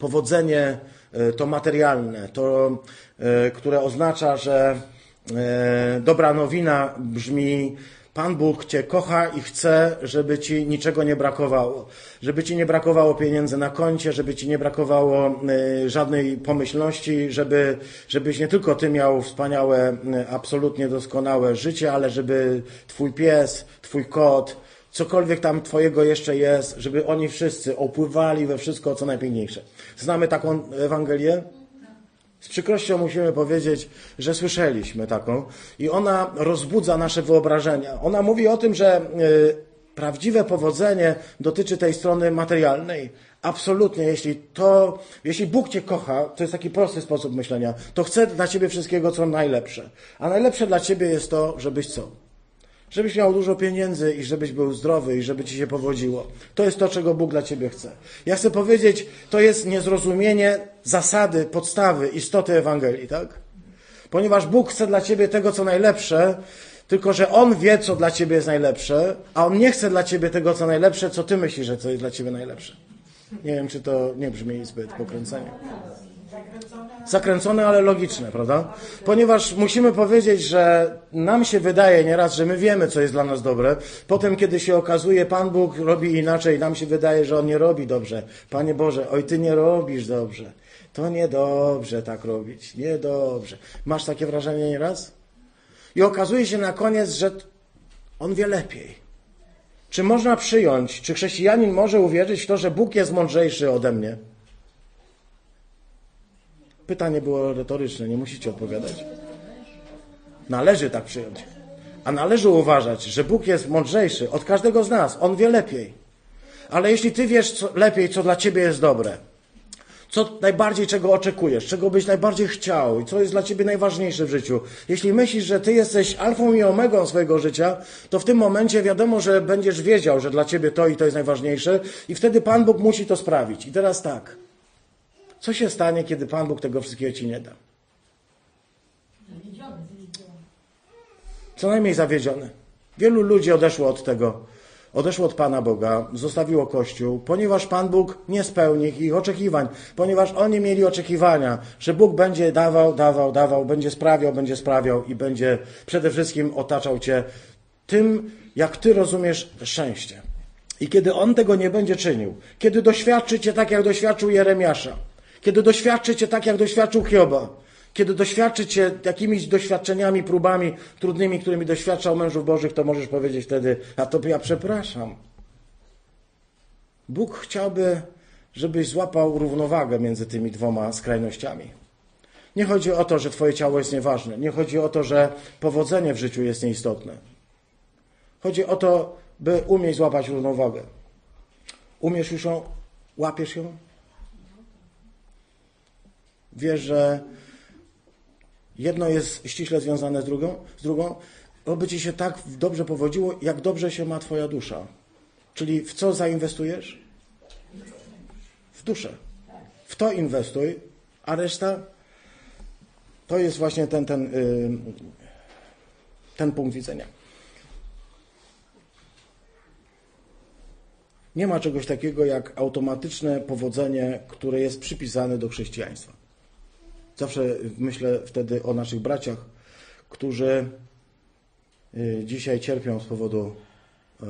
B: Powodzenie e, to materialne, to, e, które oznacza, że e, dobra nowina brzmi Pan Bóg Cię kocha i chce, żeby Ci niczego nie brakowało. Żeby Ci nie brakowało pieniędzy na koncie, żeby Ci nie brakowało żadnej pomyślności, żeby, żebyś nie tylko Ty miał wspaniałe, absolutnie doskonałe życie, ale żeby Twój pies, Twój kot, cokolwiek tam Twojego jeszcze jest, żeby oni wszyscy opływali we wszystko, co najpiękniejsze. Znamy taką Ewangelię? Z przykrością musimy powiedzieć, że słyszeliśmy taką i ona rozbudza nasze wyobrażenia. Ona mówi o tym, że y, prawdziwe powodzenie dotyczy tej strony materialnej. Absolutnie, jeśli to, jeśli Bóg Cię kocha, to jest taki prosty sposób myślenia, to chce dla Ciebie wszystkiego, co najlepsze. A najlepsze dla Ciebie jest to, żebyś co? Żebyś miał dużo pieniędzy i żebyś był zdrowy i żeby ci się powodziło. To jest to, czego Bóg dla ciebie chce. Ja chcę powiedzieć, to jest niezrozumienie zasady, podstawy, istoty Ewangelii, tak? Ponieważ Bóg chce dla ciebie tego, co najlepsze, tylko że On wie, co dla ciebie jest najlepsze, a On nie chce dla ciebie tego, co najlepsze, co ty myślisz, że co jest dla ciebie najlepsze. Nie wiem, czy to nie brzmi zbyt pokręcenie. Zakręcone, ale logiczne, prawda? Ponieważ musimy powiedzieć, że nam się wydaje nieraz, że my wiemy, co jest dla nas dobre. Potem, kiedy się okazuje, Pan Bóg robi inaczej, nam się wydaje, że On nie robi dobrze. Panie Boże, oj, Ty nie robisz dobrze. To niedobrze tak robić. Niedobrze. Masz takie wrażenie nieraz? I okazuje się na koniec, że on wie lepiej. Czy można przyjąć, czy chrześcijanin może uwierzyć w to, że Bóg jest mądrzejszy ode mnie? Pytanie było retoryczne, nie musicie odpowiadać. Należy tak przyjąć. A należy uważać, że Bóg jest mądrzejszy od każdego z nas. On wie lepiej. Ale jeśli ty wiesz co, lepiej, co dla ciebie jest dobre, co najbardziej czego oczekujesz, czego byś najbardziej chciał i co jest dla ciebie najważniejsze w życiu. Jeśli myślisz, że ty jesteś alfą i omegą swojego życia, to w tym momencie wiadomo, że będziesz wiedział, że dla ciebie to i to jest najważniejsze i wtedy Pan Bóg musi to sprawić. I teraz tak. Co się stanie, kiedy Pan Bóg tego wszystkiego ci nie da? Co najmniej zawiedziony. Wielu ludzi odeszło od tego, odeszło od Pana Boga, zostawiło Kościół, ponieważ Pan Bóg nie spełni ich oczekiwań, ponieważ oni mieli oczekiwania, że Bóg będzie dawał, dawał, dawał, będzie sprawiał, będzie sprawiał i będzie przede wszystkim otaczał Cię tym, jak Ty rozumiesz szczęście. I kiedy On tego nie będzie czynił, kiedy doświadczy Cię tak, jak doświadczył Jeremiasza, kiedy doświadczy Cię tak, jak doświadczył Hioba, kiedy doświadczy Cię jakimiś doświadczeniami, próbami trudnymi, którymi doświadczał mężów Bożych, to możesz powiedzieć wtedy, a to ja przepraszam. Bóg chciałby, żebyś złapał równowagę między tymi dwoma skrajnościami. Nie chodzi o to, że Twoje ciało jest nieważne. Nie chodzi o to, że powodzenie w życiu jest nieistotne. Chodzi o to, by umieć złapać równowagę. Umiesz już ją? Łapiesz ją? Wiesz, że jedno jest ściśle związane z drugą, z drugą, oby ci się tak dobrze powodziło, jak dobrze się ma twoja dusza. Czyli w co zainwestujesz? W duszę. W to inwestuj, a reszta to jest właśnie ten, ten, yy, ten punkt widzenia. Nie ma czegoś takiego jak automatyczne powodzenie, które jest przypisane do chrześcijaństwa. Zawsze myślę wtedy o naszych braciach, którzy y, dzisiaj cierpią z powodu e,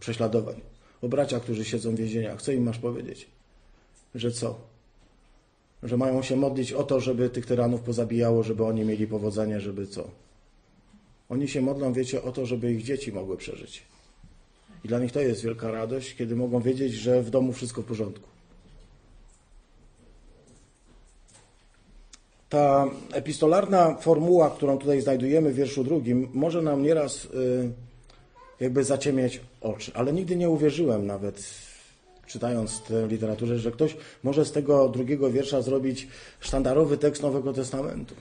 B: prześladowań. O braciach, którzy siedzą w więzieniach. Co im masz powiedzieć? Że co? Że mają się modlić o to, żeby tych tyranów pozabijało, żeby oni mieli powodzenie, żeby co? Oni się modlą, wiecie, o to, żeby ich dzieci mogły przeżyć. I dla nich to jest wielka radość, kiedy mogą wiedzieć, że w domu wszystko w porządku. Ta epistolarna formuła, którą tutaj znajdujemy w wierszu drugim, może nam nieraz y, jakby zaciemieć oczy, ale nigdy nie uwierzyłem nawet czytając tę literaturę, że ktoś może z tego drugiego wiersza zrobić sztandarowy tekst Nowego Testamentu.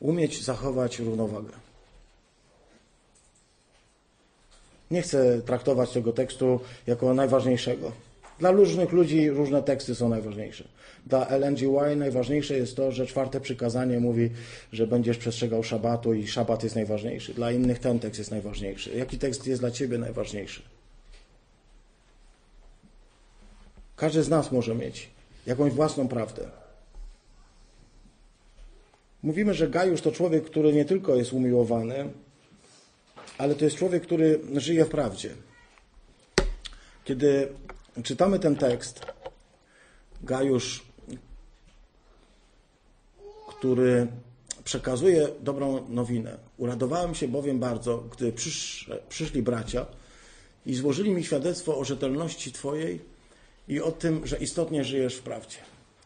B: Umieć zachować równowagę. Nie chcę traktować tego tekstu jako najważniejszego. Dla różnych ludzi różne teksty są najważniejsze. Dla LNG Y najważniejsze jest to, że czwarte przykazanie mówi, że będziesz przestrzegał szabatu i szabat jest najważniejszy. Dla innych ten tekst jest najważniejszy. Jaki tekst jest dla ciebie najważniejszy? Każdy z nas może mieć jakąś własną prawdę. Mówimy, że Gajusz to człowiek, który nie tylko jest umiłowany, ale to jest człowiek, który żyje w prawdzie. Kiedy czytamy ten tekst, Gajusz, który przekazuje dobrą nowinę. Uradowałem się bowiem bardzo, gdy przysz, przyszli bracia i złożyli mi świadectwo o rzetelności Twojej i o tym, że istotnie żyjesz w prawdzie.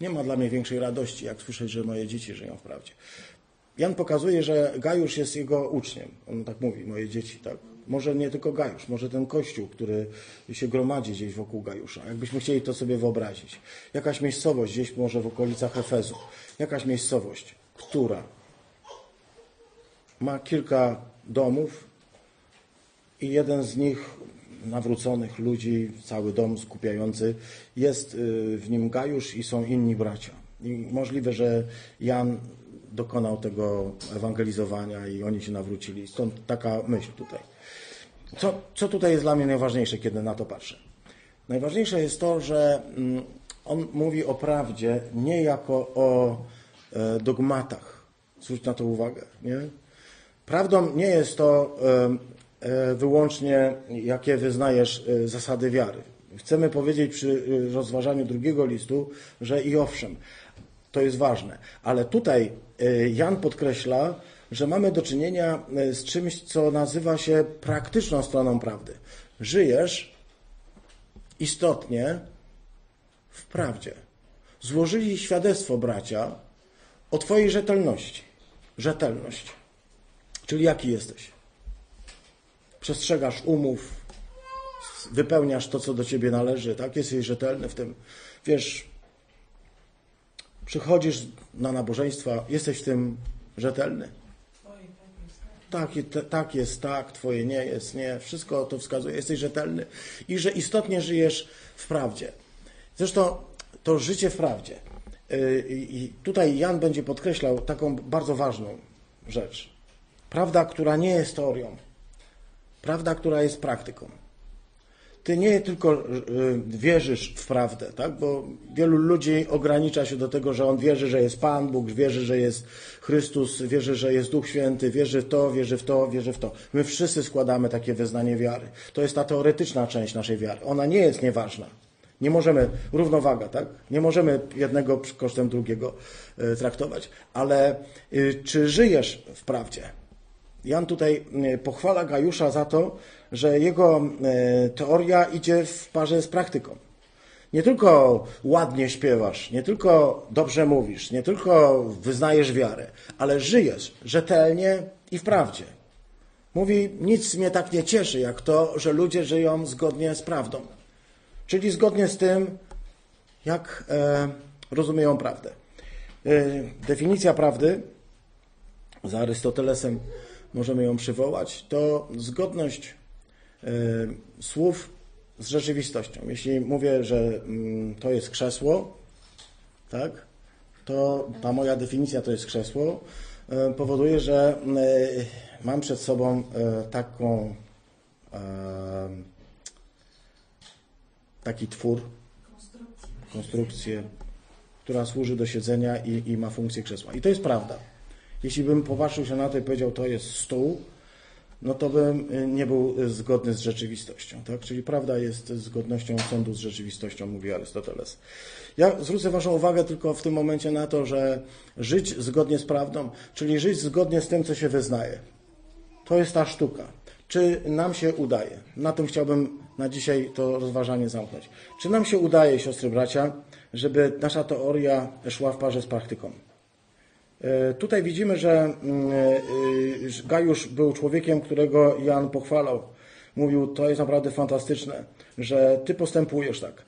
B: Nie ma dla mnie większej radości, jak słyszeć, że moje dzieci żyją w prawdzie. Jan pokazuje, że Gajusz jest jego uczniem. On tak mówi, moje dzieci, tak. Może nie tylko Gajusz, może ten kościół, który się gromadzi gdzieś wokół Gajusza. Jakbyśmy chcieli to sobie wyobrazić. Jakaś miejscowość gdzieś może w okolicach Efezu. Jakaś miejscowość, która ma kilka domów i jeden z nich nawróconych ludzi, cały dom skupiający, jest y, w nim Gajusz i są inni bracia. I możliwe, że Jan dokonał tego ewangelizowania i oni się nawrócili. Stąd taka myśl tutaj. Co, co tutaj jest dla mnie najważniejsze, kiedy na to patrzę? Najważniejsze jest to, że mm, on mówi o prawdzie nie jako o e, dogmatach. Zwróć na to uwagę. Nie? Prawdą nie jest to e, wyłącznie, jakie wyznajesz e, zasady wiary. Chcemy powiedzieć przy rozważaniu drugiego listu, że i owszem, to jest ważne. Ale tutaj Jan podkreśla że mamy do czynienia e, z czymś, co nazywa się praktyczną stroną prawdy. Żyjesz istotnie w prawdzie. Złożyli świadectwo bracia o Twojej rzetelności. Rzetelność. Czyli jaki jesteś? Przestrzegasz umów, wypełniasz to, co do ciebie należy, tak? Jesteś rzetelny w tym. Wiesz, przychodzisz na nabożeństwa, jesteś w tym rzetelny. Tak, tak jest, tak, twoje nie jest, nie. Wszystko to wskazuje, jesteś rzetelny i że istotnie żyjesz w prawdzie. Zresztą to życie w prawdzie. Y, I tutaj Jan będzie podkreślał taką bardzo ważną rzecz. Prawda, która nie jest teorią. Prawda, która jest praktyką. Ty nie tylko y, wierzysz w prawdę, tak? bo wielu ludzi ogranicza się do tego, że on wierzy, że jest Pan Bóg, wierzy, że jest Chrystus, wierzy, że jest Duch Święty, wierzy w to, wierzy w to, wierzy w to. My wszyscy składamy takie wyznanie wiary. To jest ta teoretyczna część naszej wiary. Ona nie jest nieważna. Nie możemy, równowaga, tak? Nie możemy jednego kosztem drugiego y, traktować. Ale y, czy żyjesz w prawdzie? Jan tutaj pochwala Gajusza za to, że jego e, teoria idzie w parze z praktyką. Nie tylko ładnie śpiewasz, nie tylko dobrze mówisz, nie tylko wyznajesz wiarę, ale żyjesz rzetelnie i w prawdzie. Mówi, nic mnie tak nie cieszy, jak to, że ludzie żyją zgodnie z prawdą. Czyli zgodnie z tym, jak e, rozumieją prawdę. E, definicja prawdy za Arystotelesem możemy ją przywołać, to zgodność słów z rzeczywistością. Jeśli mówię, że mm, to jest krzesło, tak, to ta moja definicja to jest krzesło, powoduje, że mam przed sobą taką taki twór, konstrukcję, która służy do siedzenia i, i ma funkcję krzesła. I to jest prawda. Jeśli bym popatrzył się na to i powiedział, to jest stół, no to bym y, nie był y, zgodny z rzeczywistością. Tak? Czyli prawda jest zgodnością sądu z rzeczywistością, mówi Arystoteles. Ja zwrócę Waszą uwagę tylko w tym momencie na to, że żyć zgodnie z prawdą, czyli żyć zgodnie z tym, co się wyznaje. To jest ta sztuka. Czy nam się udaje? Na tym chciałbym na dzisiaj to rozważanie zamknąć. Czy nam się udaje, siostry bracia, żeby nasza teoria szła w parze z praktyką? E, tutaj widzimy, że mm, e, Gajusz był człowiekiem, którego Jan pochwalał. Mówił, to jest naprawdę fantastyczne, że ty postępujesz tak.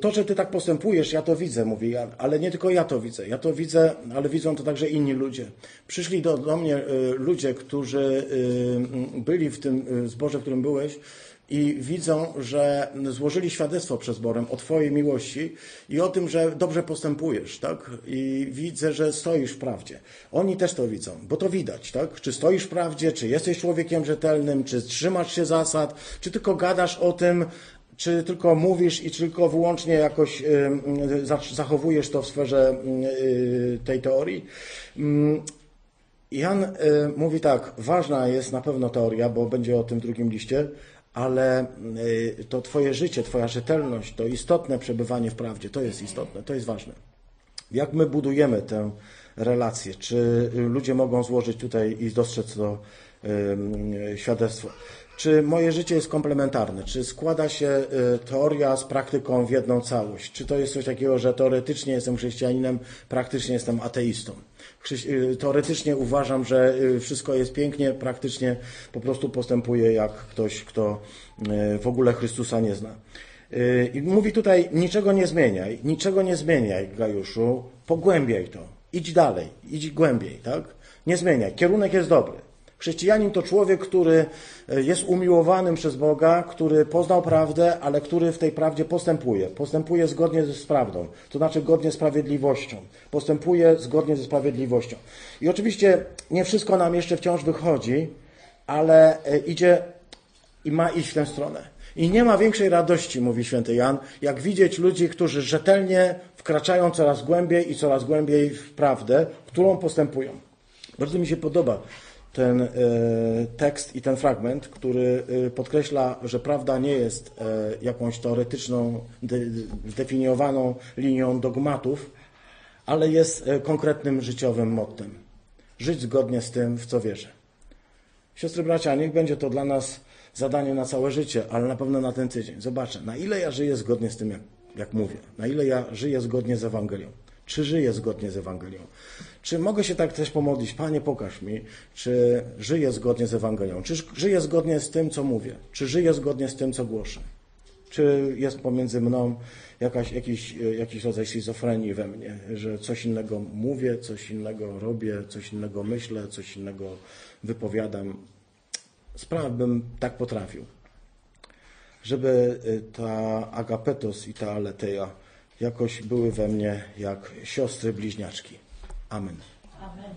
B: To, że ty tak postępujesz, ja to widzę, mówi Jan, ale nie tylko ja to widzę. Ja to widzę, ale widzą to także inni ludzie. Przyszli do, do mnie e, ludzie, którzy byli w tym zborze, w którym byłeś i widzą, że złożyli świadectwo przed zborem o Twojej miłości i o tym, że dobrze postępujesz, tak? I widzę, że stoisz w prawdzie. Oni też to widzą, bo to widać, tak? Czy stoisz w prawdzie, czy jesteś człowiekiem rzetelnym, czy trzymasz się zasad, czy tylko gadasz o tym, czy tylko mówisz i czy tylko wyłącznie jakoś y, zachowujesz to w sferze y, tej teorii. Jan y, mówi tak, ważna jest na pewno teoria, bo będzie o tym drugim liście, ale y, to Twoje życie, Twoja rzetelność, to istotne przebywanie w prawdzie, to jest istotne, to jest ważne. Jak my budujemy tę relację? Czy ludzie mogą złożyć tutaj i dostrzec to świadectwo? Czy moje życie jest komplementarne? Czy składa się y, teoria z praktyką w jedną całość? Czy to jest coś takiego, że teoretycznie jestem chrześcijaninem, praktycznie jestem ateistą? Y, teoretycznie uważam, że y, wszystko jest pięknie, praktycznie po prostu postępuję jak ktoś, kto w ogóle Chrystusa nie zna. I mówi tutaj, niczego nie zmieniaj, niczego nie zmieniaj, Gajuszu, pogłębiaj to, idź dalej, idź głębiej, tak? Nie zmieniaj, kierunek jest dobry. Chrześcijanin to człowiek, który e, jest umiłowanym przez Boga, który poznał prawdę, ale który w tej prawdzie postępuje. Postępuje zgodnie z prawdą, to znaczy zgodnie z sprawiedliwością. Postępuje zgodnie ze sprawiedliwością. I oczywiście nie wszystko nam jeszcze wciąż wychodzi, ale e, idzie i ma iść w tę stronę. I nie ma większej radości, mówi święty Jan, jak widzieć ludzi, którzy rzetelnie wkraczają coraz głębiej i coraz głębiej w prawdę, którą postępują. Bardzo mi się podoba ten e, tekst i ten fragment, który e, podkreśla, że prawda nie jest e, jakąś teoretyczną, zdefiniowaną linią dogmatów, ale jest konkretnym życiowym mottem. żyć zgodnie z tym, w co wierzę. Siostry bracia, niech będzie to dla nas zadanie na całe życie, ale na pewno na ten tydzień. Zobaczę, na ile ja żyję zgodnie z tym, jak, jak mówię, na ile ja żyję zgodnie z Ewangelią. Czy żyję zgodnie z Ewangelią? Czy mogę się tak też pomodlić? Panie, pokaż mi, czy żyję zgodnie z Ewangelią? Czy żyję zgodnie z tym, co mówię? Czy żyję zgodnie z tym, co głoszę? Czy jest pomiędzy mną jakaś, jakiś, e, jakiś rodzaj schizofrenii we mnie, że coś innego mówię, coś innego robię, coś innego myślę, coś innego wypowiadam? Spraw bym tak potrafił, żeby e, ta agapetos i ta aleteja jakoś były we mnie jak siostry bliźniaczki. Amen.
C: Amen.